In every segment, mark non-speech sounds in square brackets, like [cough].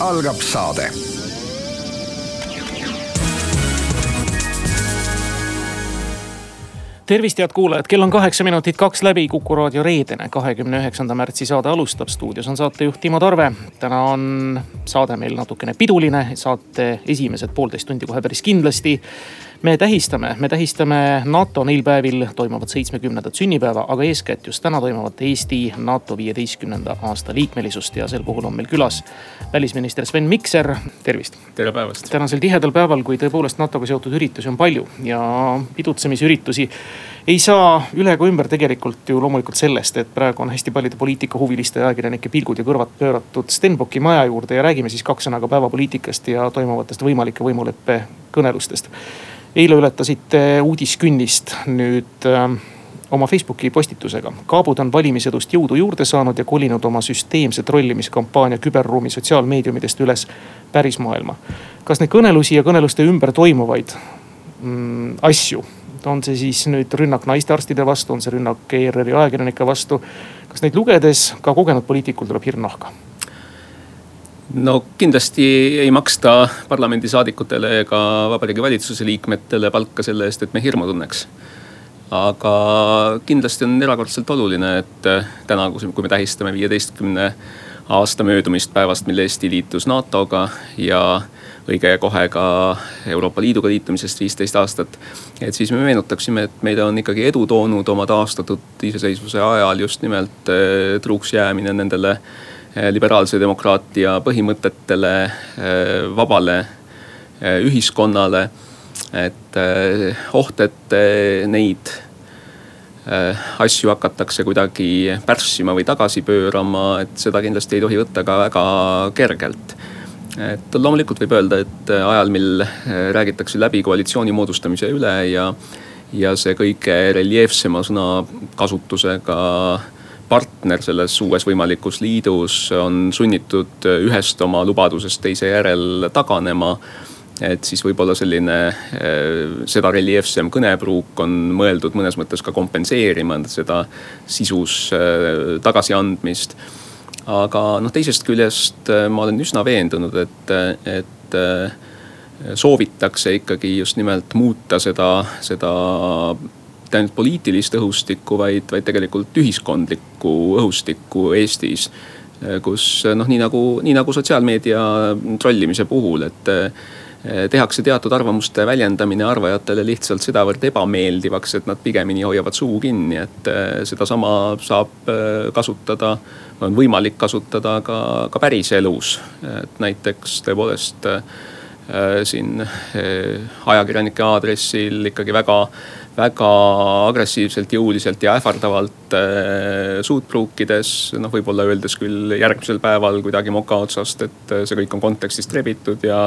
Algab saade. tervist, head kuulajad, kell on kaheksa minutit kaks läbi, Kuku raadio reedene, kahekümne üheksanda märtsi saade alustab. stuudios on saatejuht Timo Tarve. täna on saade meil natukene piduline, saate esimesed poolteist tundi kohe päris kindlasti me tähistame, me tähistame NATO neil päevil toimuvat seitsmekümnendat sünnipäeva, aga eeskätt just täna toimuvat Eesti NATO viieteistkümnenda aasta liikmelisust ja sel puhul on meil külas välisminister Sven Mikser, tervist. tere päevast. tänasel tihedal päeval, kui tõepoolest NATO-ga seotud üritusi on palju ja pidutsemisüritusi ei saa üle ega ümber tegelikult ju loomulikult sellest, et praegu on hästi paljude poliitikahuviliste ja ajakirjanike pilgud ja kõrvad pööratud Stenbocki maja juurde ja räägime siis kaks sõna ka päevapoliitikast ja toimuvatest võimalike võimuleppe kõnelustest eile ületasite uudiskünnist nüüd äh, oma Facebooki postitusega. kaabud on valimisedust jõudu juurde saanud ja kolinud oma süsteemse trollimiskampaania küberruumi sotsiaalmeediumidest üles pärismaailma. kas neid kõnelusi ja kõneluste ümber toimuvaid mm, asju, on see siis nüüd rünnak naistearstide vastu, on see rünnak ERR-i ajakirjanike vastu. kas neid lugedes ka kogenud poliitikul tuleb hirm nahka? No kindlasti ei maksta parlamendisaadikutele ega Vabariigi Valitsuse liikmetele palka selle eest, et me hirmu tunneks. aga kindlasti on erakordselt oluline, et täna, kui me tähistame viieteistkümne aasta möödumist päevast, mil Eesti liitus NATO-ga ja õige kohe ka Euroopa Liiduga liitumisest viisteist aastat. et siis me meenutaksime, et meile on ikkagi edu toonud oma taastatud iseseisvuse ajal just nimelt eh, truuks jäämine nendele liberaalse demokraatia põhimõtetele, eh, vabale eh, ühiskonnale. et oht, et neid asju hakatakse kuidagi pärssima või tagasi pöörama, et seda kindlasti ei tohi võtta ka väga kergelt et loomulikult võib öelda, et ajal, mil räägitakse läbi koalitsiooni moodustamise üle ja, ja see kõige reljeefsema sõnakasutusega partner selles uues võimalikus liidus on sunnitud ühest oma lubadusest teise järel taganema et siis võib-olla selline eh, seda reljeefsem kõnepruuk on mõeldud mõnes mõttes ka kompenseerima seda sisus eh, tagasiandmist. aga noh, teisest küljest ma olen üsna veendunud, et, et soovitakse ikkagi just nimelt muuta seda, seda mitte ainult poliitilist õhustikku, vaid, vaid tegelikult ühiskondlikku õhustikku Eestis. kus noh, nii nagu, nii nagu sotsiaalmeedia trollimise puhul, et eh, tehakse teatud arvamuste väljendamine arvajatele lihtsalt sedavõrd ebameeldivaks, et nad pigemini hoiavad suu kinni, et eh, sedasama saab eh, kasutada, on võimalik kasutada ka, ka päriselus. et näiteks tõepoolest siin ajakirjanike aadressil ikkagi väga väga agressiivselt, jõuliselt ja ähvardavalt äh, suud pruukides. noh, võib-olla öeldes küll järgmisel päeval kuidagi moka otsast, et äh, see kõik on kontekstist rebitud ja,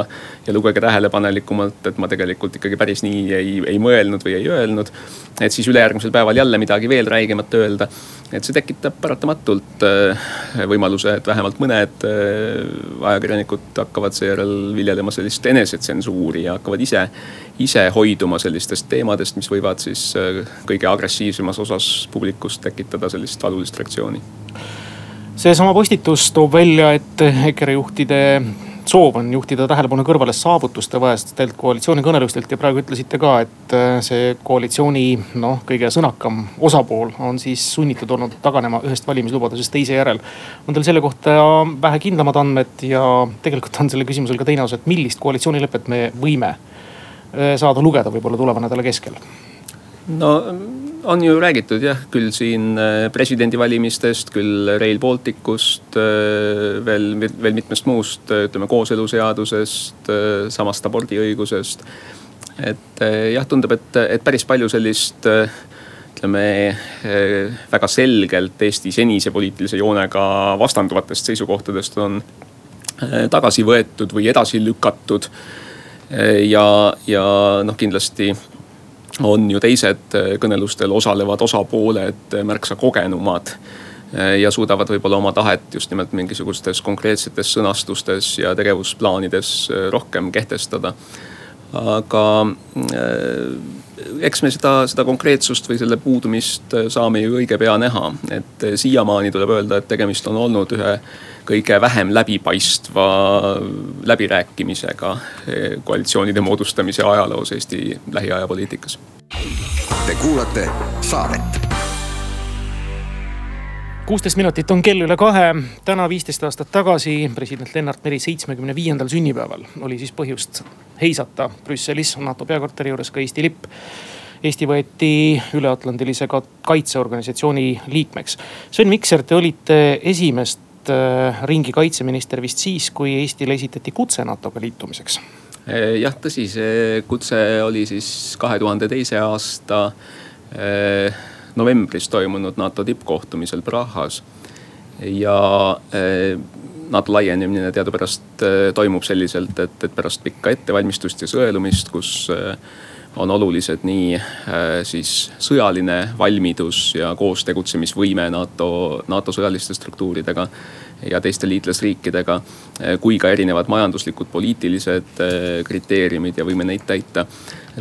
ja lugege tähelepanelikumalt, et ma tegelikult ikkagi päris nii ei, ei mõelnud või ei öelnud. et siis ülejärgmisel päeval jälle midagi veel räigemat öelda. et see tekitab paratamatult äh, võimaluse, et vähemalt mõned äh, ajakirjanikud hakkavad seejärel viljelema sellist enesetsensuuri ja hakkavad ise ise hoiduma sellistest teemadest, mis võivad siis äh, kõige agressiivsemas osas publikust tekitada sellist valulist reaktsiooni. seesama postitus toob välja, et EKRE juhtide soov on juhtida tähelepanu kõrvale saavutuste vaestelt koalitsioonikõnelustelt ja praegu ütlesite ka, et äh, see koalitsiooni noh, kõige sõnakam osapool on siis sunnitud olnud taganema ühest valimislubadusest teise järel. on teil selle kohta vähe kindlamad andmed ja tegelikult on sellel küsimusel ka teine osa, et millist koalitsioonilepet me võime saada lugeda võib-olla tuleva nädala keskel? no on ju räägitud jah, küll siin äh, presidendivalimistest, küll Rail Balticust, äh, veel, veel mitmest muust, ütleme kooseluseadusest, samast abordiõigusest. et jah, tundub, et, et päris palju sellist ütleme väga selgelt Eesti senise poliitilise joonega vastanduvatest seisukohtadest on tagasi võetud või edasi lükatud. Ja, ja noh, kindlasti on ju teised kõnelustel osalevad osapooled märksa kogenumad ja suudavad võib-olla oma tahet just nimelt mingisugustes konkreetsetes sõnastustes ja tegevusplaanides rohkem kehtestada. aga eks me seda, seda konkreetsust või selle puudumist saame ju õige pea näha, et siiamaani tuleb öelda, et tegemist on olnud ühe kõige vähem läbipaistva läbirääkimisega koalitsioonide moodustamise ajaloos Eesti lähiaja poliitikas. Te kuulate saadet kuusteist minutit on kell üle kahe. täna viisteist aastat tagasi, president Lennart Meri seitsmekümne viiendal sünnipäeval oli siis põhjust heisata Brüsselis NATO peakorteri juures ka Eesti lipp. Eesti võeti üleatlandilise kaitseorganisatsiooni liikmeks. Sven Mikser, te olite esimest ringi kaitseminister vist siis, kui Eestile esitati kutse NATO-ga liitumiseks äh, jah, tõsi, see kutse oli siis kahe tuhande teise aasta äh, novembris toimunud NATO tippkohtumisel Prahas. ja eh, NATO laienemine teadupärast eh, toimub selliselt, et, et pärast pikka ettevalmistust ja sõelumist, kus eh, on olulised nii siis sõjaline valmidus ja koostegutsemisvõime NATO, NATO sõjaliste struktuuridega ja teiste liitlasriikidega. kui ka erinevad majanduslikud, poliitilised kriteeriumid ja võime neid täita.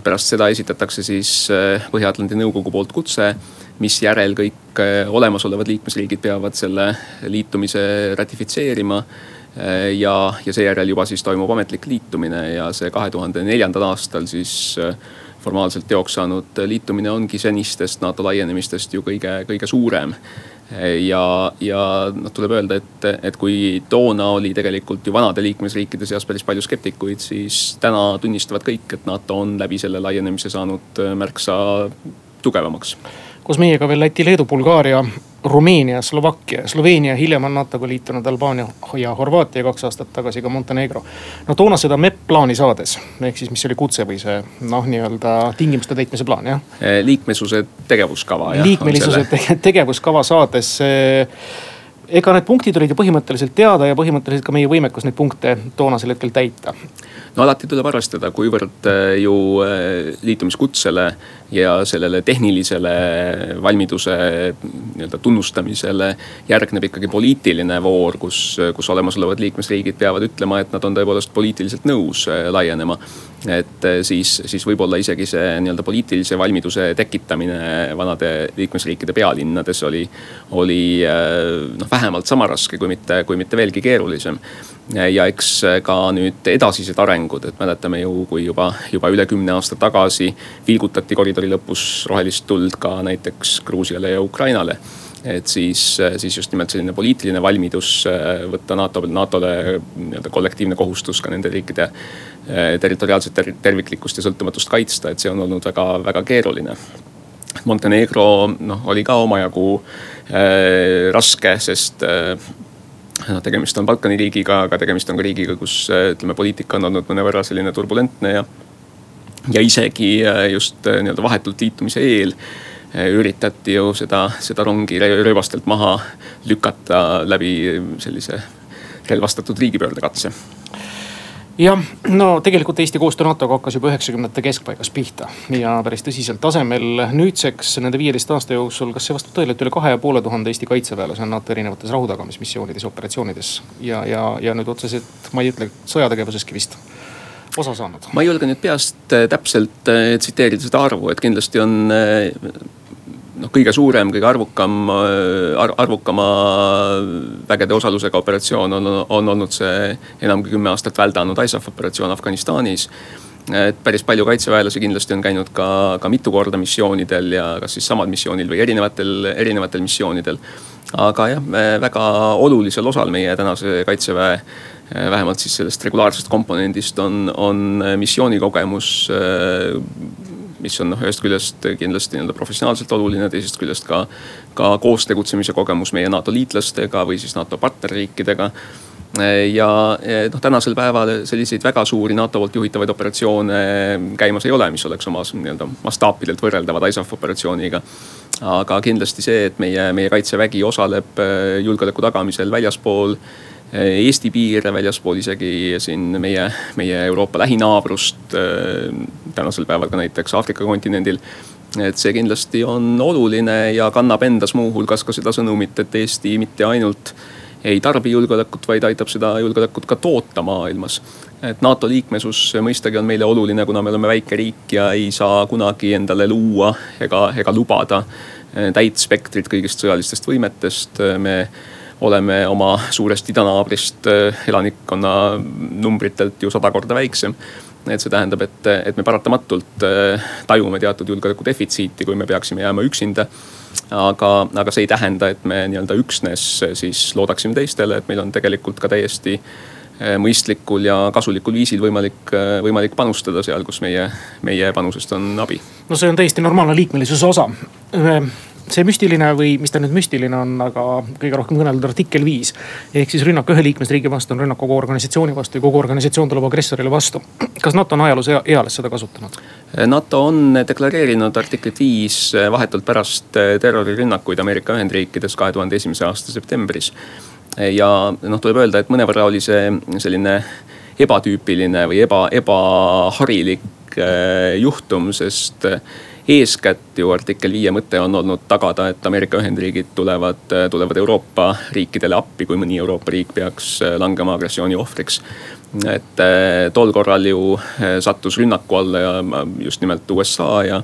pärast seda esitatakse siis Põhja-Atlandi Nõukogu poolt kutse misjärel kõik äh, olemasolevad liikmesriigid peavad selle liitumise ratifitseerima. Äh, ja, ja seejärel juba siis toimub ametlik liitumine ja see kahe tuhande neljandal aastal siis äh, formaalselt teoks saanud liitumine ongi senistest NATO laienemistest ju kõige, kõige suurem. Ja, ja noh, tuleb öelda, et, et kui toona oli tegelikult ju vanade liikmesriikide seas päris palju skeptikuid, siis täna tunnistavad kõik, et NATO on läbi selle laienemise saanud märksa tugevamaks. Koos meiega veel Läti, Leedu, Bulgaaria, Rumeenia, Slovakkia, Sloveenia, hiljem on NATO-ga liitunud Albaania ja Horvaatia kaks aastat tagasi ka Montenegro. no toona seda MEP plaani saades, ehk siis mis oli kutse või see noh, nii-öelda tingimuste täitmise plaan jah? Eh, liikmesuse tegevuskava. liikmelisuse tegevuskava saades ega need punktid olid ju põhimõtteliselt teada ja põhimõtteliselt ka meie võimekus neid punkte toonasel hetkel täita. no alati tuleb arvestada, kuivõrd äh, ju äh, liitumiskutsele ja sellele tehnilisele valmiduse nii-öelda tunnustamisele järgneb ikkagi poliitiline voor, kus, kus olemasolevad liikmesriigid peavad ütlema, et nad on tõepoolest poliitiliselt nõus äh, laienema. et siis, siis võib-olla isegi see nii-öelda poliitilise valmiduse tekitamine vanade liikmesriikide pealinnades oli, oli noh vähemalt sama raske, kui mitte, kui mitte veelgi keerulisem. Ja eks ka nüüd edasised arengud, et mäletame ju, kui juba, juba üle kümne aasta tagasi vilgutati koridori lõpus rohelist tuld ka näiteks Gruusiale ja Ukrainale et siis, siis just nimelt selline poliitiline valmidus äh, võtta NATO, NATO-le nii-öelda kollektiivne kohustus ka nende riikide äh, territoriaalset ter terviklikkust ja sõltumatust kaitsta, et see on olnud väga, väga keeruline. Montenegro noh, oli ka omajagu Äh, raske, sest äh, noh, tegemist on Balkani riigiga, aga tegemist on ka riigiga, kus äh, ütleme, poliitika on olnud mõnevõrra selline turbulentne ja. ja isegi just nii-öelda vahetult liitumise eel üritati ju seda, seda rongi rööbastelt maha lükata läbi sellise relvastatud riigipöördekatse jah, no tegelikult Eesti koostöö NATO-ga hakkas juba üheksakümnendate keskpaigas pihta ja päris tõsisel tasemel. nüüdseks nende viieteist aasta jooksul, kas see vastab tõele, et üle kahe ja poole tuhande Eesti kaitseväelase on NATO erinevates rahutagamismissioonides, operatsioonides ja, ja, ja nüüd otseselt ma ei ütle sõjategevuseski vist osa saanud? ma ei julge nüüd peast äh, täpselt äh, tsiteerida seda arvu, et kindlasti on äh, noh, kõige suurem, kõige arvukam ar,, arvukama vägede osalusega operatsioon on, on olnud see enam kui kümme aastat väldanud ISAF operatsioon Afganistanis et päris palju kaitseväelasi kindlasti on käinud ka, ka mitu korda missioonidel ja kas siis samal missioonil või erinevatel, erinevatel missioonidel. aga jah, väga olulisel osal meie tänase kaitseväe vähemalt siis sellest regulaarsest komponendist on, on missioonikogemus mis on noh, ühest küljest kindlasti nii-öelda professionaalselt oluline, teisest küljest ka, ka koos tegutsemise kogemus meie NATO liitlastega või siis NATO partnerriikidega ja noh, tänasel päeval selliseid väga suuri NATO poolt juhitavaid operatsioone käimas ei ole, mis oleks oma nii-öelda mastaapidelt võrreldavad ISAF operatsiooniga. aga kindlasti see, et meie, meie kaitsevägi osaleb julgeoleku tagamisel väljaspool Eesti piire, väljaspool isegi siin meie, meie Euroopa lähinaabrust. tänasel päeval ka näiteks Aafrika kontinendil et see kindlasti on oluline ja kannab endas muuhulgas ka seda sõnumit, et Eesti mitte ainult ei tarbi julgeolekut, vaid aitab seda julgeolekut ka toota maailmas. et NATO liikmesus mõistagi on meile oluline, kuna me oleme väike riik ja ei saa kunagi endale luua ega, ega lubada eh, täit spektrit kõigist sõjalistest võimetest. me oleme oma suurest idanaabrist eh, elanikkonna numbritelt ju sada korda väiksem et see tähendab, et, et me paratamatult äh, tajume teatud julgeoleku defitsiiti, kui me peaksime jääma üksinda. aga, aga see ei tähenda, et me nii-öelda üksnes siis loodaksime teistele, et meil on tegelikult ka täiesti mõistlikul ja kasulikul viisil võimalik, võimalik panustada seal, kus meie, meie panusest on abi. no see on täiesti normaalne liikmelisuse osa see müstiline või mis ta nüüd müstiline on, aga kõige rohkem kõneldud artikkel viis. ehk siis rünnak ühe liikmesriigi vastu on rünnak kogu organisatsiooni vastu ja kogu organisatsioon tuleb agressorile vastu. kas NATO on ajaloos eales seda kasutanud? NATO on deklareerinud artiklit viis vahetult pärast terrorirünnakuid Ameerika Ühendriikides kahe tuhande esimese aasta septembris. ja noh, tuleb öelda, et mõnevõrra oli see selline ebatüüpiline või eba, ebaharilik eh, juhtum, sest eeskätt ju artikkel viie mõte on olnud tagada, et Ameerika Ühendriigid tulevad, tulevad Euroopa riikidele appi, kui mõni Euroopa riik peaks langema agressiooni ohvriks. et eh, tol korral ju eh, sattus rünnaku alla ja just nimelt USA ja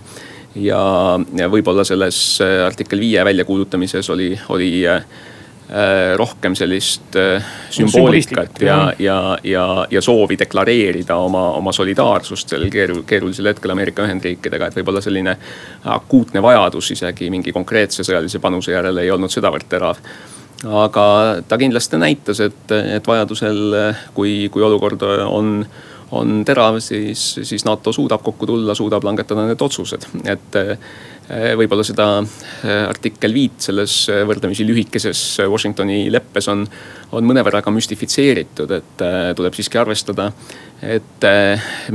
ja, ja võib-olla selles artikkel viie väljakuulutamises oli, oli Äh, rohkem sellist äh, sümboolikat ja, ja, ja, ja soovi deklareerida oma, oma solidaarsust sellel keerul, keerulisel hetkel Ameerika Ühendriikidega, et võib-olla selline akuutne vajadus isegi mingi konkreetse sõjalise panuse järele ei olnud sedavõrd terav. Aga ta kindlasti näitas, et, et vajadusel, kui, kui olukord on, on terav, siis, siis NATO suudab kokku tulla, suudab langetada need otsused, et võib-olla seda eh, artikkel viit selles eh, võrdlemisi lühikeses Washingtoni leppes on, on mõnevõrra ka müstifitseeritud, et tuleb siiski arvestada, et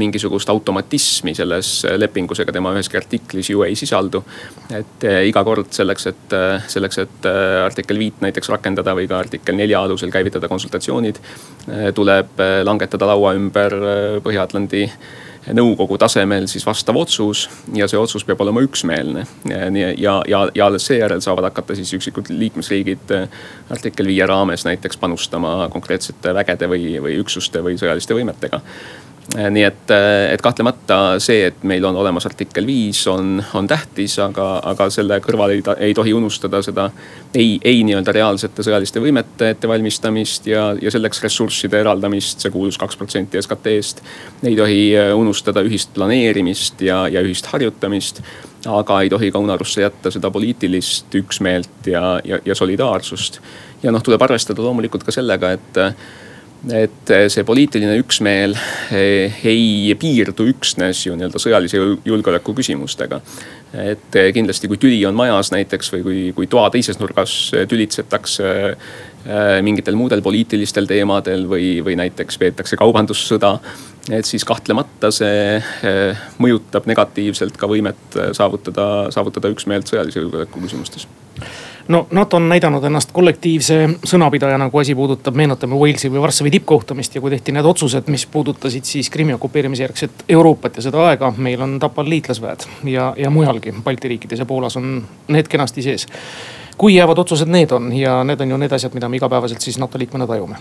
mingisugust automatismi selles lepingus ega tema üheski artiklis ju ei sisaldu. et iga kord selleks, et, selleks, et artikkel viit näiteks rakendada või ka artikkel nelja alusel käivitada konsultatsioonid, tuleb langetada laua ümber Põhja-Atlandi nõukogu tasemel siis vastav otsus ja see otsus peab olema üksmeelne. ja, ja, ja, alles seejärel saavad hakata siis üksikud liikmesriigid äh, artikkel viie raames näiteks panustama konkreetsete vägede või, või üksuste või sõjaliste võimetega nii et, äh, et kahtlemata see, et meil on olemas artikkel viis, on, on tähtis, aga, aga selle kõrval ei, ei tohi unustada seda ei, ei nii-öelda reaalsete sõjaliste võimete ettevalmistamist ja, ja selleks ressursside eraldamist, see kuulus kaks protsenti SKT-st. ei tohi äh, unustada ühist planeerimist ja, ja ühist harjutamist aga ei tohi ka unarusse jätta seda poliitilist üksmeelt ja, ja, ja solidaarsust. ja noh, tuleb arvestada loomulikult ka sellega, et et eh, see poliitiline üksmeel eh, ei piirdu üksnes ju nii-öelda sõjalise julgeoleku küsimustega. et eh, kindlasti, kui tüli on majas näiteks või kui, kui toa teises nurgas tülitsetakse mingitel muudel poliitilistel teemadel või, või näiteks peetakse kaubandussõda. et siis kahtlemata see mõjutab negatiivselt ka võimet saavutada, saavutada üksmeelt sõjalise julgeoleku küsimustes no NATO on näidanud ennast kollektiivse sõnapidajana, kui asi puudutab, meenutame Walesi või Varssavi tippkohtumist ja kui tehti need otsused, mis puudutasid siis Krimmi okupeerimise järgset Euroopat ja seda aega. meil on Tapal liitlasväed ja, ja mujalgi Balti riikides ja Poolas on need kenasti sees. kui jäävad otsused need on ja need on ju need asjad, mida me igapäevaselt siis NATO liikmena tajume.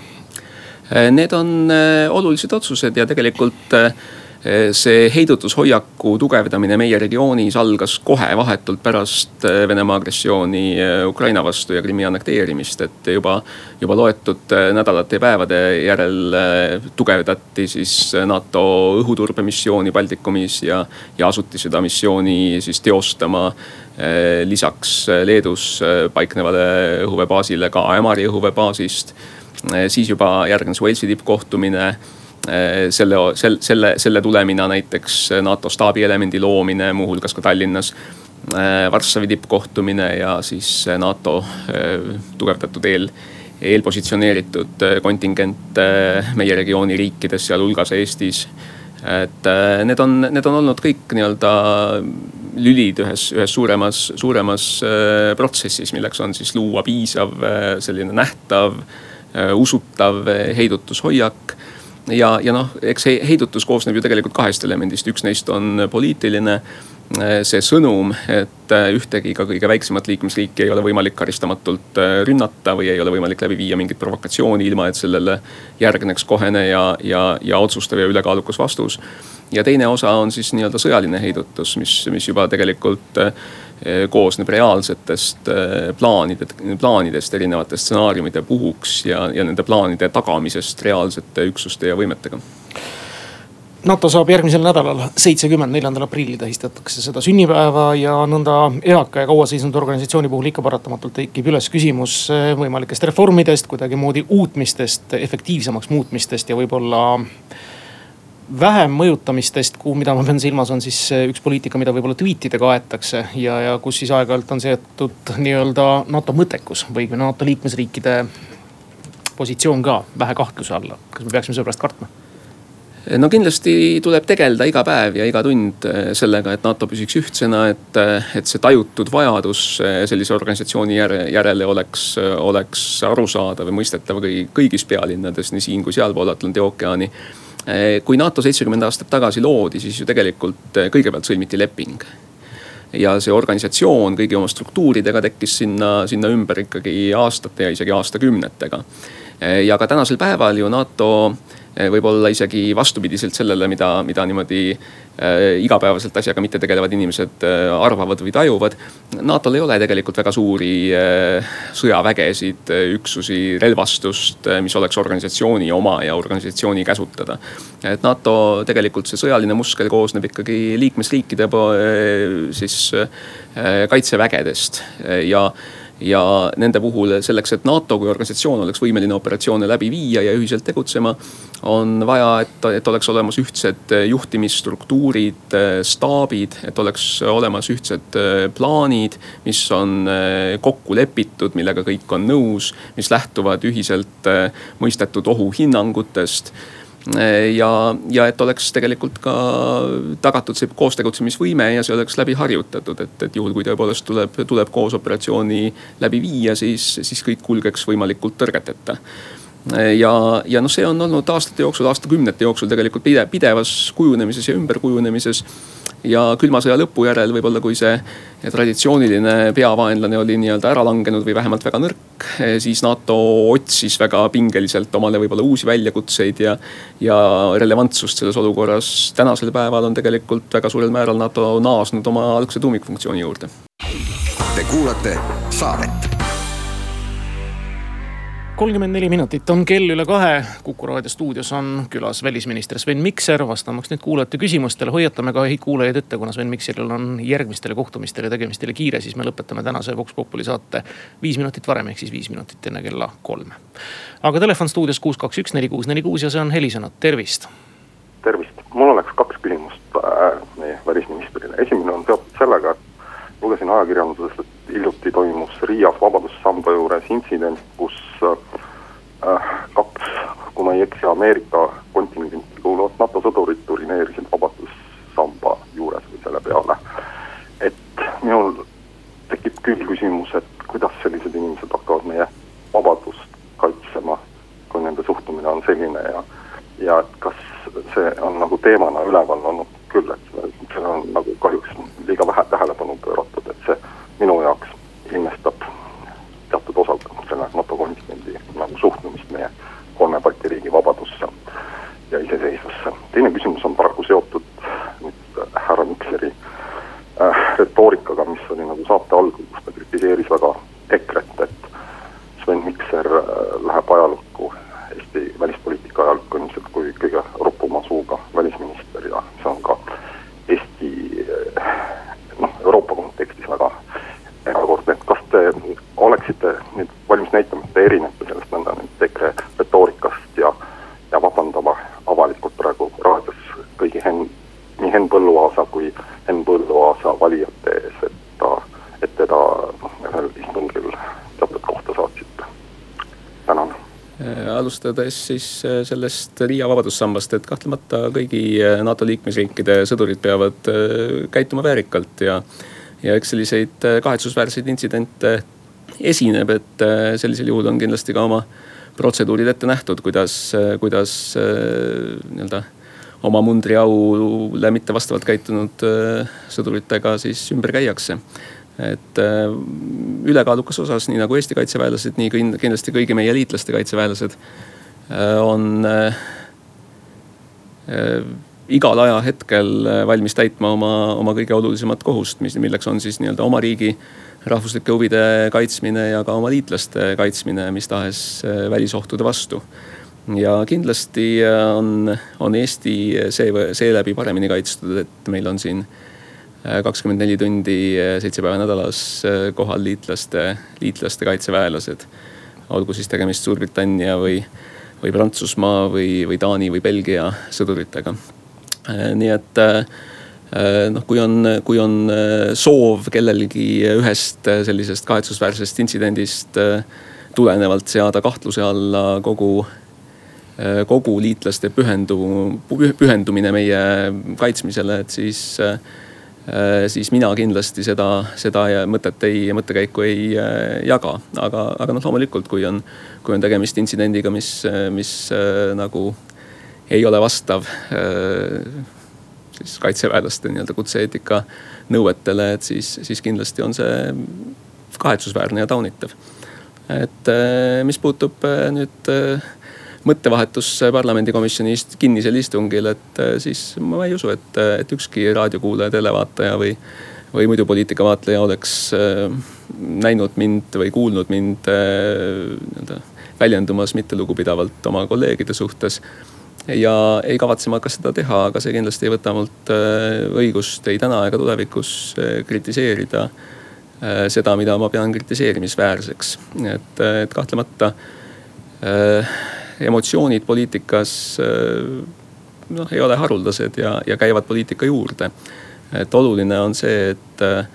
Need on äh, olulised otsused ja tegelikult äh, see heidutushoiaku tugevdamine meie regioonis algas kohe vahetult pärast eh, Venemaa agressiooni eh, Ukraina vastu ja Krimmi annekteerimist, et juba, juba loetud nädalate ja päevade järel tugevdati siis NATO õhuturbemissiooni Baltikumis ja, ja asuti seda missiooni siis teostama lisaks Leedus paiknevale õhuveebaasile ka Ämari õhuveebaasist. siis juba järgnes Walesi tippkohtumine Eh, selle, selle, selle tulemina näiteks NATO staabielemendi loomine, muuhulgas ka Tallinnas. Eh, Varssavi tippkohtumine ja siis NATO eh, tugevdatud eel, eelpositsioneeritud kontingent meie regiooni riikides, sealhulgas Eestis et need on, need on olnud kõik nii-öelda lülid ühes, ühes suuremas, suuremas protsessis, milleks on siis luua piisav selline nähtav, usutav heidutushoiak ja, ja noh, eks see heidutus koosneb ju tegelikult kahest elemendist, üks neist on poliitiline see sõnum, et ühtegi ka kõige väiksemat liikmesriiki ei ole võimalik karistamatult rünnata või ei ole võimalik läbi viia mingit provokatsiooni, ilma et sellele järgneks kohene ja, ja, ja otsustav ja ülekaalukas vastus. Ja teine osa on siis nii-öelda sõjaline heidutus, mis, mis juba tegelikult koosneb reaalsetest plaanide, plaanidest erinevate stsenaariumide puhuks ja, ja nende plaanide tagamisest reaalsete üksuste ja võimetega. NATO saab järgmisel nädalal, seitsekümmend, neljandal aprillil tähistatakse seda sünnipäeva ja nõnda eaka ja kaua seisnud organisatsiooni puhul ikka paratamatult tekib üles küsimus eh, võimalikest reformidest, kuidagimoodi uutmistest, efektiivsemaks muutmistest ja võib-olla vähem mõjutamistest, kuhu, mida ma pean silmas, on siis eh, üks poliitika, mida võib-olla tweetidega aetakse ja, ja kus siis aeg-ajalt on seatud nii-öelda NATO mõttekus või NATO liikmesriikide positsioon ka vähe kahtluse alla. kas me peaksime selle pärast kartma? no kindlasti tuleb tegeleda iga päev ja iga tund eh, sellega, et NATO püsiks ühtsena, et, eh, et see tajutud vajadus sellise organisatsiooni järele oleks, oleks arusaadav ja mõistetav kõigi, kõigis pealinnades, nii siin kui sealpool Atlandi ookeani. Kui NATO seitsekümmend aastat tagasi loodi, siis ju tegelikult kõigepealt sõlmiti leping ja see organisatsioon kõigi oma struktuuridega tekkis sinna, sinna ümber ikkagi aastate ja isegi aastakümnetega. ja ka tänasel päeval ju NATO Eh, võib-olla isegi vastupidiselt sellele, mida, mida niimoodi äh, igapäevaselt asjaga mitte tegelevad inimesed äh, arvavad või tajuvad. NATO-l ei ole tegelikult väga suuri sõjavägesid, üksusi, relvastust, mis oleks organisatsiooni oma ja organisatsiooni käsutada. et NATO tegelikult see sõjaline muskel koosneb ikkagi liikmesriikide siis kaitsevägedest ja ja nende puhul selleks, et NATO kui organisatsioon oleks võimeline operatsioone läbi viia ja ühiselt tegutsema, on vaja, et, et oleks olemas ühtsed juhtimisstruktuurid, staabid, et oleks olemas ühtsed plaanid, mis on kokku lepitud, millega kõik on nõus, mis lähtuvad ühiselt mõistetud ohuhinnangutest ja, ja et oleks tegelikult ka tagatud see koostegutsemisvõime ja see oleks läbi harjutatud, et, et juhul kui tõepoolest tuleb, tuleb koos operatsiooni läbi viia, siis, siis kõik kulgeks võimalikult tõrgeteta. Ja, ja noh, see on olnud aastate jooksul, aastakümnete jooksul tegelikult pidevas kujunemises ja ümberkujunemises ja külma sõja lõpu järel võib-olla, kui see traditsiooniline peavaenlane oli nii-öelda ära langenud või vähemalt väga nõrk, siis NATO otsis väga pingeliselt omale võib-olla uusi väljakutseid ja, ja relevantsust selles olukorras. tänasel päeval on tegelikult väga suurel määral NATO naasnud oma algse tuumikfunktsiooni juurde. Te kuulate saadet kolmkümmend neli minutit on kell üle kahe. kuku raadio stuudios on külas välisminister Sven Mikser, vastamaks nüüd kuulajate küsimustele. hoiatame ka kuulajaid ette, kuna Sven Mikseril on järgmistele kohtumistele ja tegemistele kiire, siis me lõpetame tänase Vox Populi saate viis minutit varem, ehk siis viis minutit enne kella kolme. aga telefon stuudios kuus, kaks, üks, neli, kuus, neli, kuus ja see on helisõna, tervist. tervist, mul oleks kaks küsimust äh, meie välisministrile. esimene on seotud sellega, et lugesin ajakirjandusest, et hiljuti toimus Riias Vabadussamba juures intsident, kus äh, kaks, kui ma ei eksi, Ameerika kontingenti kuuluvat NATO sõdurit urineerisid Vabadussamba juures või selle peale. et minul tekib küll küsimus, et kuidas sellised inimesed hakkavad meie vabadust kaitsema, kui nende suhtumine on selline ja, ja et kas see on nagu teemana üleval olnud küll, et sellele on nagu kahjuks liiga vähe tähelepanu pööratud, minu jaoks ilmestab teatud osalt selle NATO kontingendi nagu suhtumist meie kolme Balti riigi vabadusse ja iseseisvusse. teine küsimus on paraku seotud nüüd härra Mikseri äh, retoorikaga, mis oli nagu saate algul, kus ta kritiseeris väga EKRE-t, et Sven Mikser äh, läheb ajalukku, Eesti välispoliitika ajalukku ilmselt kui kõige ropuma suuga välisminister ja see on ka Eesti äh, noh, Euroopa kontekstis väga erakordne, et kas te oleksite nüüd valmis näitama, et te erinete sellest nõnda nüüd EKRE retoorikast ja, ja vabandama avalikult praegu raadios kõigi Henn, nii Henn Põlluaasa kui Henn Põlluaasa valijate ees, et ta, et teda noh, ühel istungil teatud kohta saatsite. tänan. Alustades siis sellest Riia vabadussambast, et kahtlemata kõigi NATO liikmesriikide sõdurid peavad käituma väärikalt ja, ja eks selliseid kahetsusväärseid intsidente esineb, et sellisel juhul on kindlasti ka oma protseduurid ette nähtud, kuidas, kuidas nii-öelda oma mundriaule mitte vastavalt käitunud sõduritega siis ümber käiakse. Et äh, ülekaalukas osas, nii nagu Eesti kaitseväelased, nii kindlasti kõigi meie liitlaste kaitseväelased äh, on äh, igal ajahetkel valmis täitma oma, oma kõige olulisemat kohust, mis, milleks on siis nii-öelda oma riigi rahvuslike huvide kaitsmine ja ka oma liitlaste kaitsmine mis tahes välisohtude vastu. ja kindlasti on, on Eesti see, seeläbi paremini kaitstud, et meil on siin äh, kakskümmend neli tundi, seitse päeva nädalas äh, kohal liitlaste, liitlaste kaitseväelased. olgu siis tegemist Suurbritannia või, või Prantsusmaa või, või Taani või Belgia sõduritega. Äh, nii et äh, noh, kui on, kui on soov kellelgi ühest sellisest kahetsusväärsest intsidendist tulenevalt seada kahtluse alla kogu kogu liitlaste pühendu, pühendumine meie kaitsmisele, et siis äh, Äh, siis mina kindlasti seda, seda mõtet ei, mõttekäiku ei äh, jaga. aga, aga noh, loomulikult, kui on, kui on tegemist intsidendiga, mis, mis äh, nagu ei ole vastav siis kaitseväelaste nii-öelda kutse-eetika nõuetele, et siis, siis kindlasti on see kahetsusväärne ja taunitav. et mis puutub nüüd mõttevahetus parlamendikomisjoni kinnisel istungil, et äh, siis ma ei usu, et, et ükski raadiokuulaja, televaataja või, või muidu poliitikavaatleja oleks äh, näinud mind või kuulnud mind äh, nii-öelda väljendumas mittelugupidavalt oma kolleegide suhtes ja ei kavatse ma ka seda teha, aga see kindlasti ei võta mult õigust ei täna ega tulevikus kritiseerida seda, mida ma pean kritiseerimisväärseks. et, et kahtlemata emotsioonid poliitikas äh, noh, ei ole haruldased ja, ja käivad poliitika juurde. et oluline on see, et, äh,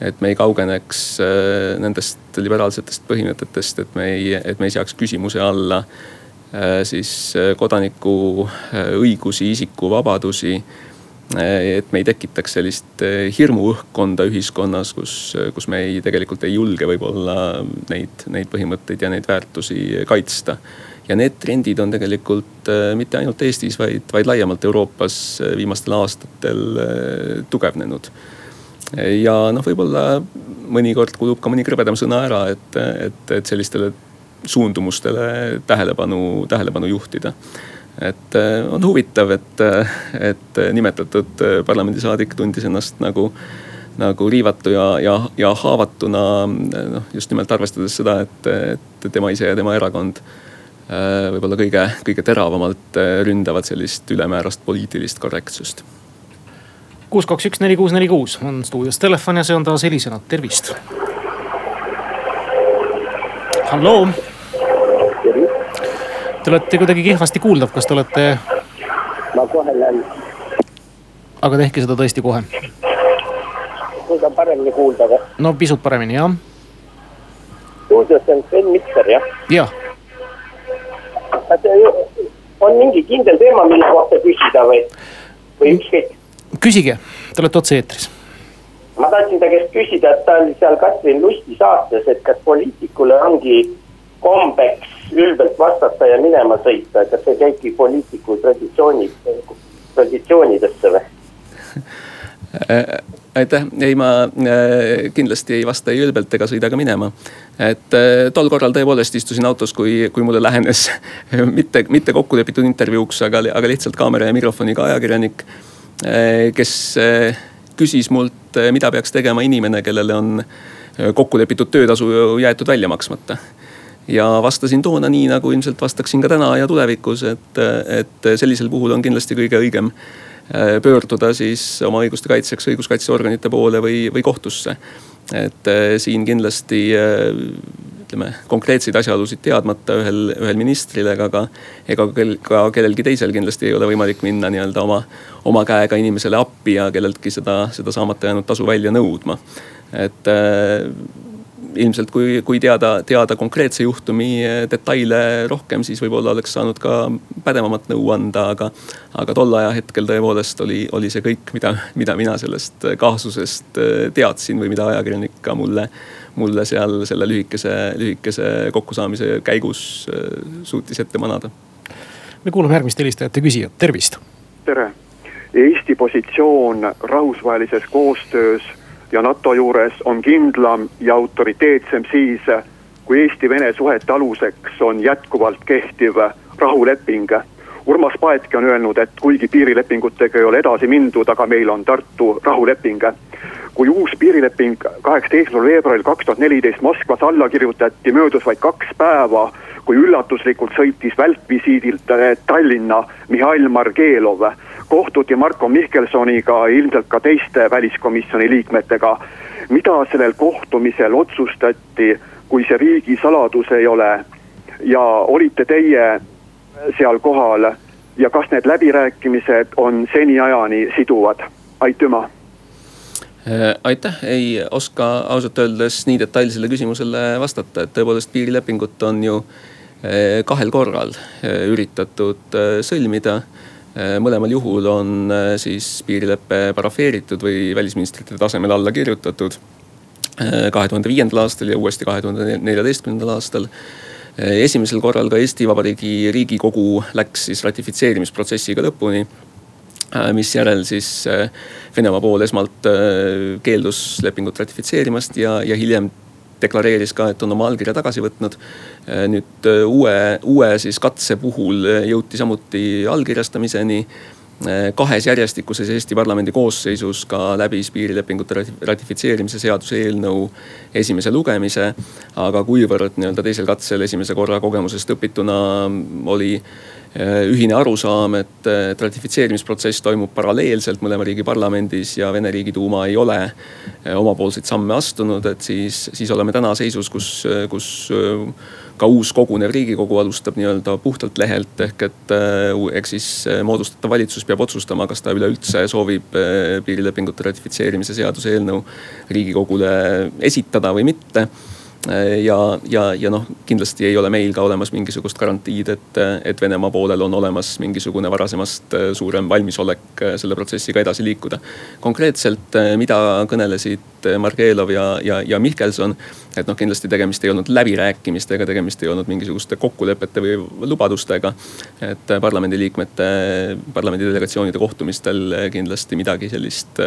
et me ei kaugeneks äh, nendest liberaalsetest põhimõtetest, et me ei, et me ei seaks küsimuse alla siis kodaniku õigusi, isikuvabadusi et me ei tekitaks sellist hirmuõhkkonda ühiskonnas, kus, kus me ei, tegelikult ei julge võib-olla neid, neid põhimõtteid ja neid väärtusi kaitsta ja need trendid on tegelikult äh, mitte ainult Eestis, vaid, vaid laiemalt Euroopas äh, viimastel aastatel äh, tugevnenud. ja noh, võib-olla mõnikord kulub ka mõni krõbedam sõna ära, et, et, et sellistele suundumustele tähelepanu, tähelepanu juhtida et on huvitav, et, et nimetatud parlamendisaadik tundis ennast nagu, nagu riivatu ja, ja, ja haavatuna noh, just nimelt arvestades seda, et, et tema ise ja tema erakond Äh, võib-olla kõige, kõige teravamalt äh, ründavad sellist ülemäärast poliitilist korrektsust. kuus, kaks, üks, neli, kuus, neli, kuus on stuudios telefon ja see on taas helisenud, tervist. halloo. Te olete kuidagi kehvasti kuuldav, kas te olete? ma kohe lähen. aga tehke seda tõesti kohe. nüüd on paremini kuulda või? no pisut paremini jah. stuudios on Sven Mikser jah? jah on mingi kindel teema, mille kohta küsida või, või ükskõik? küsige, te olete otse-eetris. ma tahtsin ta käest küsida, et ta oli seal Katrin Lusti saates, et kas poliitikule ongi kombeks ülbelt vastata ja minema sõita, kas see käibki poliitiku traditsiooni, traditsioonidesse või [laughs] aitäh, ei ma äh, kindlasti ei vasta ei ülbelt ega sõida ka minema. et äh, tol korral tõepoolest istusin autos, kui, kui mulle lähenes [laughs] mitte, mitte kokkulepitud intervjuuks, aga, aga lihtsalt kaamera ja mikrofoniga ajakirjanik. Äh, kes küsis mult, mida peaks tegema inimene, kellele on kokkulepitud töötasu jäetud välja maksmata ja vastasin toona nii, nagu ilmselt vastaksin ka täna ja tulevikus, et, et sellisel puhul on kindlasti kõige õigem Äh, pöörduda siis oma õiguste kaitseks õiguskaitseorganite poole või, või kohtusse. et äh, siin kindlasti äh, ütleme konkreetseid asjaolusid teadmata ühel, ühel ministril ega ka, ega ka kellelgi teisel kindlasti ei ole võimalik minna nii-öelda oma, oma käega inimesele appi ja kelleltki seda, seda saamata jäänud tasu välja nõudma. et ilmselt kui, kui teada, teada konkreetse juhtumi detaile rohkem, siis võib-olla oleks saanud ka pädevamat nõu anda, aga. aga tol ajahetkel tõepoolest oli, oli see kõik, mida, mida mina sellest kaasusest teadsin või mida ajakirjanik ka mulle mulle seal selle lühikese, lühikese kokkusaamise käigus suutis ette manada. me kuulame järgmist helistajat ja küsijat, tervist. tere, Eesti positsioon rahvusvahelises koostöös ja NATO juures on kindlam ja autoriteetsem siis, kui Eesti-Vene suhete aluseks on jätkuvalt kehtiv rahuleping. Urmas Paetki on öelnud, et kuigi piirilepingutega ei ole edasi mindud, aga meil on Tartu rahuleping. kui uus piirileping kaheksateistkümnendal veebruaril kaks tuhat neliteist Moskvas alla kirjutati, möödus vaid kaks päeva, kui üllatuslikult sõitis välkvisiidilt Tallinna Mihhail Margelov kohtuti Marko Mihkelsoniga, ilmselt ka teiste väliskomisjoni liikmetega. mida sellel kohtumisel otsustati, kui see riigisaladus ei ole? Ja olite teie seal kohal ja kas need läbirääkimised on seniajani siduvad, aitüma! Äh, aitäh, ei oska ausalt öeldes nii detailsele küsimusele vastata, et tõepoolest piirilepingut on ju äh, kahel korral äh, üritatud sõlmida mõlemal juhul on äh, siis piirilepe parafeeritud või välisministrite tasemel alla kirjutatud. Äh, kahe tuhande viiendal aastal ja uuesti kahe tuhande neljateistkümnendal aastal. esimesel korral ka Eesti Vabariigi Riigikogu läks siis ratifitseerimisprotsessiga lõpuni misjärel siis Venemaa pool esmalt keeldus lepingut ratifitseerimast ja, ja hiljem deklareeris ka, et on oma allkirja tagasi võtnud. Äh, nüüd äh, uue, uue siis katse puhul äh, jõuti samuti allkirjastamiseni kahes järjestikuses Eesti parlamendi koosseisus ka läbis piirilepingute ratifitseerimise seaduse eelnõu esimese lugemise. aga kuivõrd nii-öelda teisel katsel esimese korra kogemusest õpituna oli ühine arusaam, et, et ratifitseerimisprotsess toimub paralleelselt mõlema riigi parlamendis ja Vene riigiduuma ei ole äh, omapoolseid samme astunud, et siis, siis oleme täna seisus, kus, kus äh, ka uus kogunev riigikogu alustab nii-öelda puhtalt lehelt ehk et eks siis moodustatav valitsus peab otsustama, kas ta üleüldse soovib piirilepingute ratifitseerimise seaduse eelnõu riigikogule esitada või mitte ja, ja, ja noh, kindlasti ei ole meil ka olemas mingisugust garantiid, et, et Venemaa poolel on olemas mingisugune varasemast äh, suurem valmisolek äh, selle protsessiga edasi liikuda. konkreetselt, äh, mida kõnelesid Margelov ja, ja, ja Mihkelson, et noh, kindlasti tegemist ei olnud läbirääkimistega, tegemist ei olnud mingisuguste kokkulepete või lubadustega. et parlamendiliikmete, parlamendi delegatsioonide kohtumistel kindlasti midagi sellist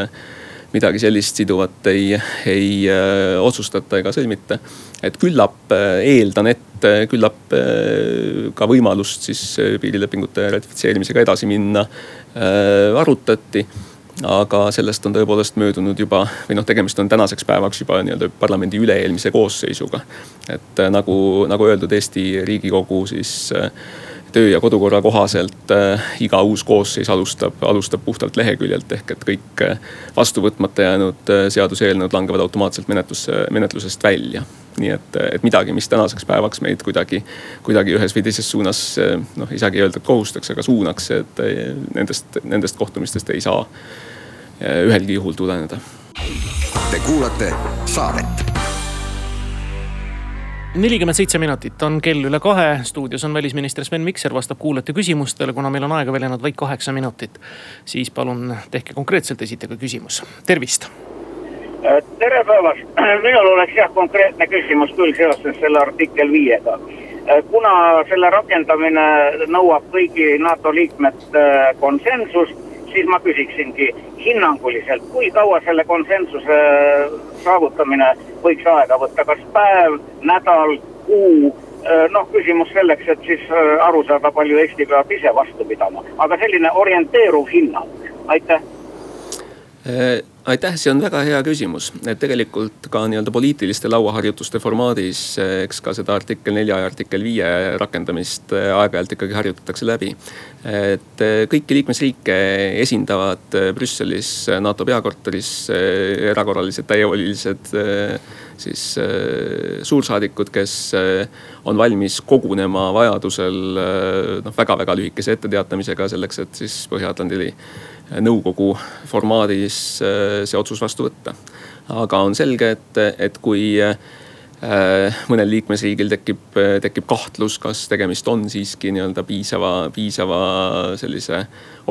midagi sellist siduvat ei, ei äh, otsustata ega sõlmita. et küllap äh, eeldan, et äh, küllap ka võimalust siis piirilepingute ratifitseerimisega edasi minna arutati aga sellest on tõepoolest möödunud juba või noh, tegemist on tänaseks päevaks juba nii-öelda parlamendi üle-eelmise koosseisuga. et nagu, nagu öeldud, Eesti riigikogu siis äh, töö ja kodukorra kohaselt äh, iga uus koosseis alustab, alustab puhtalt leheküljelt ehk et kõik äh, vastu võtmata jäänud äh, seaduseelnõud langevad automaatselt menetlusse, menetlusest välja. nii et, et midagi, mis tänaseks päevaks meid kuidagi, kuidagi ühes või teises suunas noh, ei saagi öelda, et kohustaks, aga suunaks, et nendest, nendest kohtumistest ei saa ühelgi juhul tuleneda. Te kuulate saadet nelikümmend seitse minutit on kell üle kahe, stuudios on välisminister Sven Mikser, vastab kuulajate küsimustele, kuna meil on aega veel jäänud vaid kaheksa minutit. siis palun tehke konkreetselt, esitage küsimus, tervist. tere päevast, [clears throat] minul oleks jah konkreetne küsimus küll seoses selle artikkel viiega. kuna selle rakendamine nõuab kõigi NATO liikmete konsensust siis ma küsiksingi hinnanguliselt, kui kaua selle konsensuse saavutamine võiks aega võtta, kas päev, nädal, kuu? Äh, noh, küsimus selleks, et siis äh, aru saada, palju Eesti peab ise vastu pidama, aga selline orienteeruv hinnang, aitäh! Äh, aitäh, see on väga hea küsimus, et tegelikult ka nii-öelda poliitiliste lauaharjutuste formaadis, eks ka seda artikkel nelja ja artikkel viie rakendamist äh, aeg-ajalt ikkagi harjutatakse läbi. et äh, kõiki liikmesriike esindavad Brüsselis NATO peakorteris erakorralised täievolilised siis suursaadikud, kes on valmis kogunema vajadusel noh, väga-väga lühikese etteteatamisega selleks, et siis Põhja-Atlandi nõukogu formaadis äh, see otsus vastu võtta. aga on selge, et, et kui, mõnel liikmesriigil tekib, tekib kahtlus, kas tegemist on siiski nii-öelda piisava, piisava sellise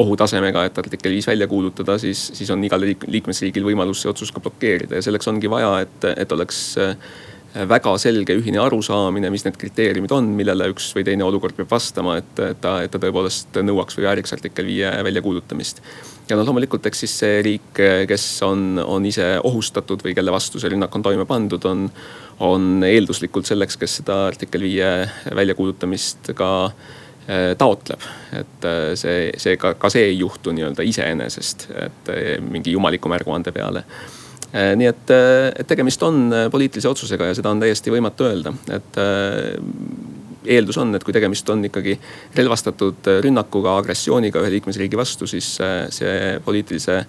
ohutasemega, et artikkel viis välja kuulutada, siis, siis on igal liikmesriigil võimalus see otsus ka blokeerida ja selleks ongi vaja, et, et oleks väga selge ühine arusaamine, mis need kriteeriumid on, millele üks või teine olukord peab vastama, et, et ta, et ta tõepoolest nõuaks või vääriks artikkel viie väljakuulutamist. ja noh, loomulikult, eks siis see riik, kes on, on ise ohustatud või kelle vastu see rünnak on toime pandud, on, on eelduslikult selleks, kes seda artikkel viie väljakuulutamist ka eh, taotleb, et eh, see, see ka, ka see ei juhtu nii-öelda iseenesest, et eh, mingi jumaliku märguande peale nii et, äh, et tegemist on äh, poliitilise otsusega ja seda on täiesti võimatu öelda, et eeldus on, et kui tegemist on ikkagi relvastatud rünnakuga, agressiooniga ühe liikmesriigi vastu, siis see poliitilise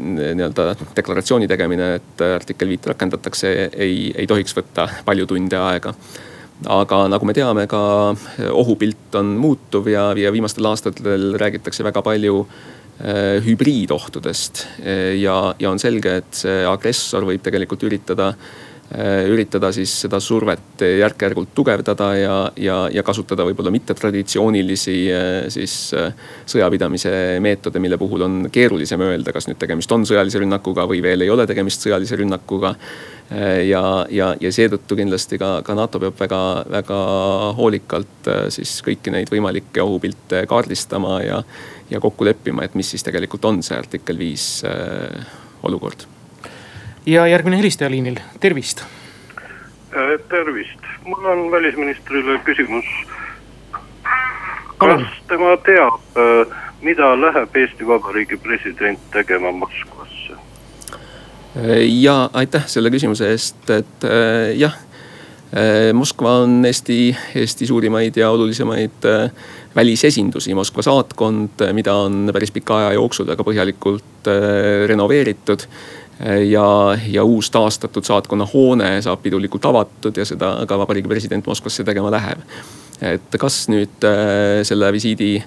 nii-öelda deklaratsiooni tegemine, et artikkel viit rakendatakse, ei, ei tohiks võtta palju tunde aega. Aga nagu me teame, ka ohupilt on muutuv ja, ja viimastel aastatel räägitakse väga palju äh, Äh, hübriidohtudest äh, ja, ja on selge, et see agressor võib tegelikult üritada äh, üritada siis seda survet järk-järgult tugevdada ja, ja, ja kasutada võib-olla mittetraditsioonilisi siis sõjapidamise meetode, mille puhul on keerulisem öelda, kas nüüd tegemist on sõjalise rünnakuga või veel ei ole tegemist sõjalise rünnakuga. ja, ja, ja seetõttu kindlasti ka, ka NATO peab väga, väga hoolikalt siis kõiki neid võimalikke ohupilte kaardistama ja ja kokku leppima, et mis siis tegelikult on see artikkel viis äh, olukord. ja järgmine helistaja liinil, tervist. Äh, tervist, mul on välisministrile küsimus. kas tema teab, äh, mida läheb Eesti Vabariigi president tegema Moskvasse? ja aitäh selle küsimuse eest, et jah Moskva on Eesti, Eesti suurimaid ja olulisemaid välisesindusi, Moskva saatkond, mida on päris pika aja jooksul väga põhjalikult äh, renoveeritud ja, ja uus taastatud saatkonna hoone saab pidulikult avatud ja seda ka vabariigi president Moskvasse tegema läheb. et kas nüüd äh, selle visiidi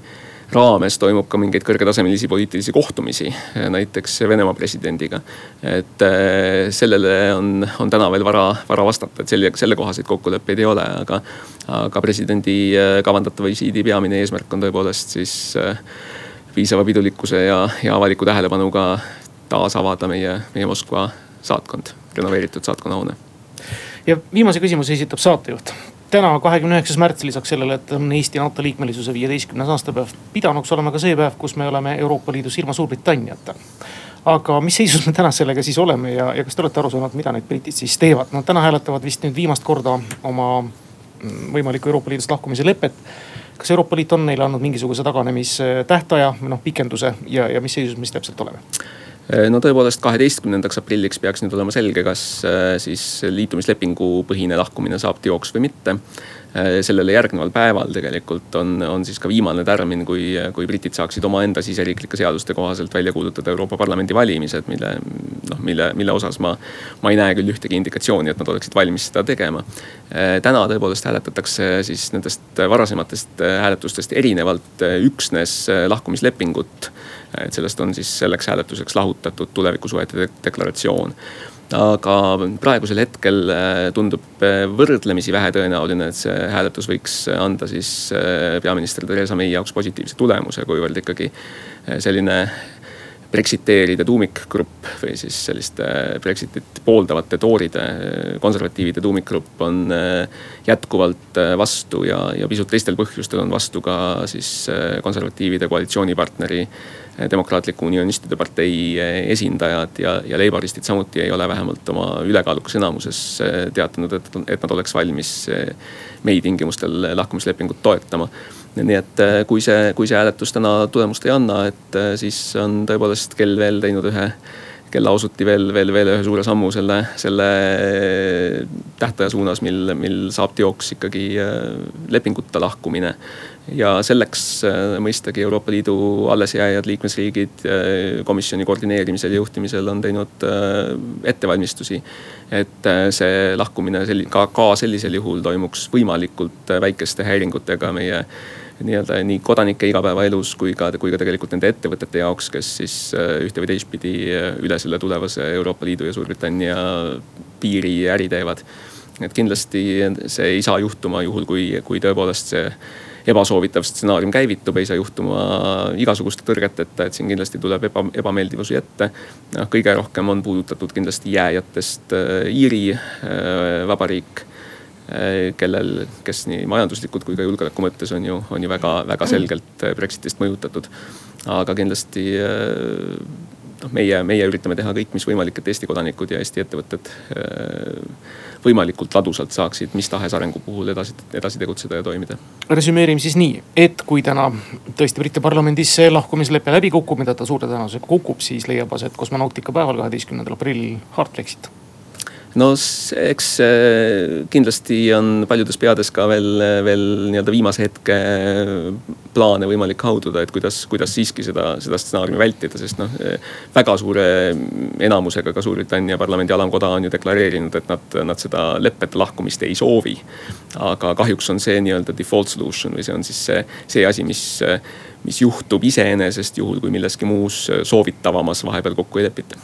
raames toimub ka mingeid kõrgetasemelisi poliitilisi kohtumisi, näiteks Venemaa presidendiga. et äh, sellele on, on täna veel vara, vara vastata, et selle, sellekohaseid kokkuleppeid ei ole, aga, aga presidendi äh, kavandatava visiidi peamine eesmärk on tõepoolest siis äh, piisava pidulikkuse ja, ja avaliku tähelepanuga taas avada meie, meie Moskva saatkond, renoveeritud saatkonna hoone ja viimase küsimuse esitab saatejuht täna, kahekümne üheksas märts, lisaks sellele, et on Eesti NATO liikmelisuse viieteistkümnes aastapäev, pidanuks olema ka see päev, kus me oleme Euroopa Liidus ilma Suurbritanniata. aga mis seisus me täna sellega siis oleme ja, ja kas te olete aru saanud, mida need britid siis teevad? Nad täna hääletavad vist nüüd viimast korda oma mm, võimalikku Euroopa Liidust lahkumise lepet. kas Euroopa Liit on neile andnud mingisuguse taganemistähtaja, noh pikenduse ja, ja mis seisus me siis täpselt oleme? Äh, no tõepoolest, kaheteistkümnendaks aprilliks peaks nüüd olema selge, kas äh, siis liitumislepingu põhine lahkumine saab teoks või mitte. Äh, sellele järgneval päeval tegelikult on, on siis ka viimane tärmin, kui, kui britid saaksid omaenda siseriiklike seaduste kohaselt välja kuulutada Euroopa Parlamendi valimised, mille noh, mille, mille osas ma, ma ei näe küll ühtegi indikatsiooni, et nad oleksid valmis seda tegema. täna tõepoolest hääletatakse siis nendest varasematest hääletustest erinevalt üksnes lahkumislepingut et sellest on siis selleks hääletuseks lahutatud tulevikusuhete deklaratsioon aga praegusel hetkel äh, tundub äh, võrdlemisi vähetõenäoline, et see hääletus võiks anda siis äh, peaminister Theresa May jaoks positiivse tulemuse, kuivõrd ikkagi selline Brexiteeride tuumikgrupp või siis selliste Brexitit pooldavate tooride, konservatiivide tuumikgrupp on jätkuvalt vastu ja, ja pisut teistel põhjustel on vastu ka siis konservatiivide koalitsioonipartneri demokraatliku unionistide partei esindajad ja, ja leiboristid samuti ei ole vähemalt oma ülekaalukas enamuses teatanud, et, et nad oleks valmis meie tingimustel lahkumislepingut toetama. Nii et eh, kui see, kui see hääletus täna tulemust ei anna, et siis on tõepoolest kell veel teinud ühe kella osuti veel, veel, veel ühe suure sammu selle, selle tähtaja suunas, mil, mil saab teoks ikkagi lepinguta lahkumine ja selleks äh, mõistagi Euroopa Liidu allesjääjad liikmesriigid äh, komisjoni koordineerimisel ja juhtimisel on teinud äh, ettevalmistusi. et see lahkumine ka, ka sellisel juhul toimuks võimalikult väikeste häiringutega meie nii-öelda nii kodanike igapäevaelus kui ka, kui ka tegelikult nende ettevõtete jaoks, kes siis ühte või teistpidi üle selle tulevase Euroopa Liidu ja Suurbritannia piiri äri teevad et kindlasti see ei saa juhtuma juhul, kui, kui tõepoolest see ebasoovitav stsenaarium käivitub, ei saa juhtuma igasuguste tõrgeteta, et siin kindlasti tuleb eba, ebameeldivusi ette. noh, kõige rohkem on puudutatud kindlasti jääjatest äh, Iiri äh, vabariik äh, kellel, kes nii majanduslikult kui ka julgeoleku mõttes on ju, on ju väga, väga selgelt Brexitist mõjutatud. aga kindlasti noh, meie, meie üritame teha kõik, mis võimalik, et Eesti kodanikud ja Eesti ettevõtted võimalikult ladusalt saaksid mis tahes arengu puhul edasi, edasi tegutseda ja toimida. resümeerime siis nii, et kui täna tõesti Briti parlamendis see lahkumislepe läbi kukub, mida ta suure tõenäosusega kukub, siis leiab aset kosmonautika päeval, kaheteistkümnendal aprillil hard Brexit no eks kindlasti on paljudes peades ka veel, veel nii-öelda viimase hetke plaane võimalik haududa, et kuidas, kuidas siiski seda, seda stsenaariumi vältida, sest noh. väga suure enamusega ka Suurbritannia parlamendi alamkoda on ju deklareerinud, et nad, nad seda leppeta lahkumist ei soovi. aga kahjuks on see nii-öelda default solution või see on siis see, see asi, mis, mis juhtub iseenesest juhul, kui milleski muus soovitavamas vahepeal kokku ei lepita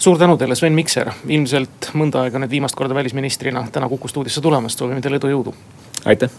suur tänu teile, Sven Mikser, ilmselt mõnda aega nüüd viimast korda välisministrina täna Kuku stuudiosse tulemast, soovime teile edu, jõudu. aitäh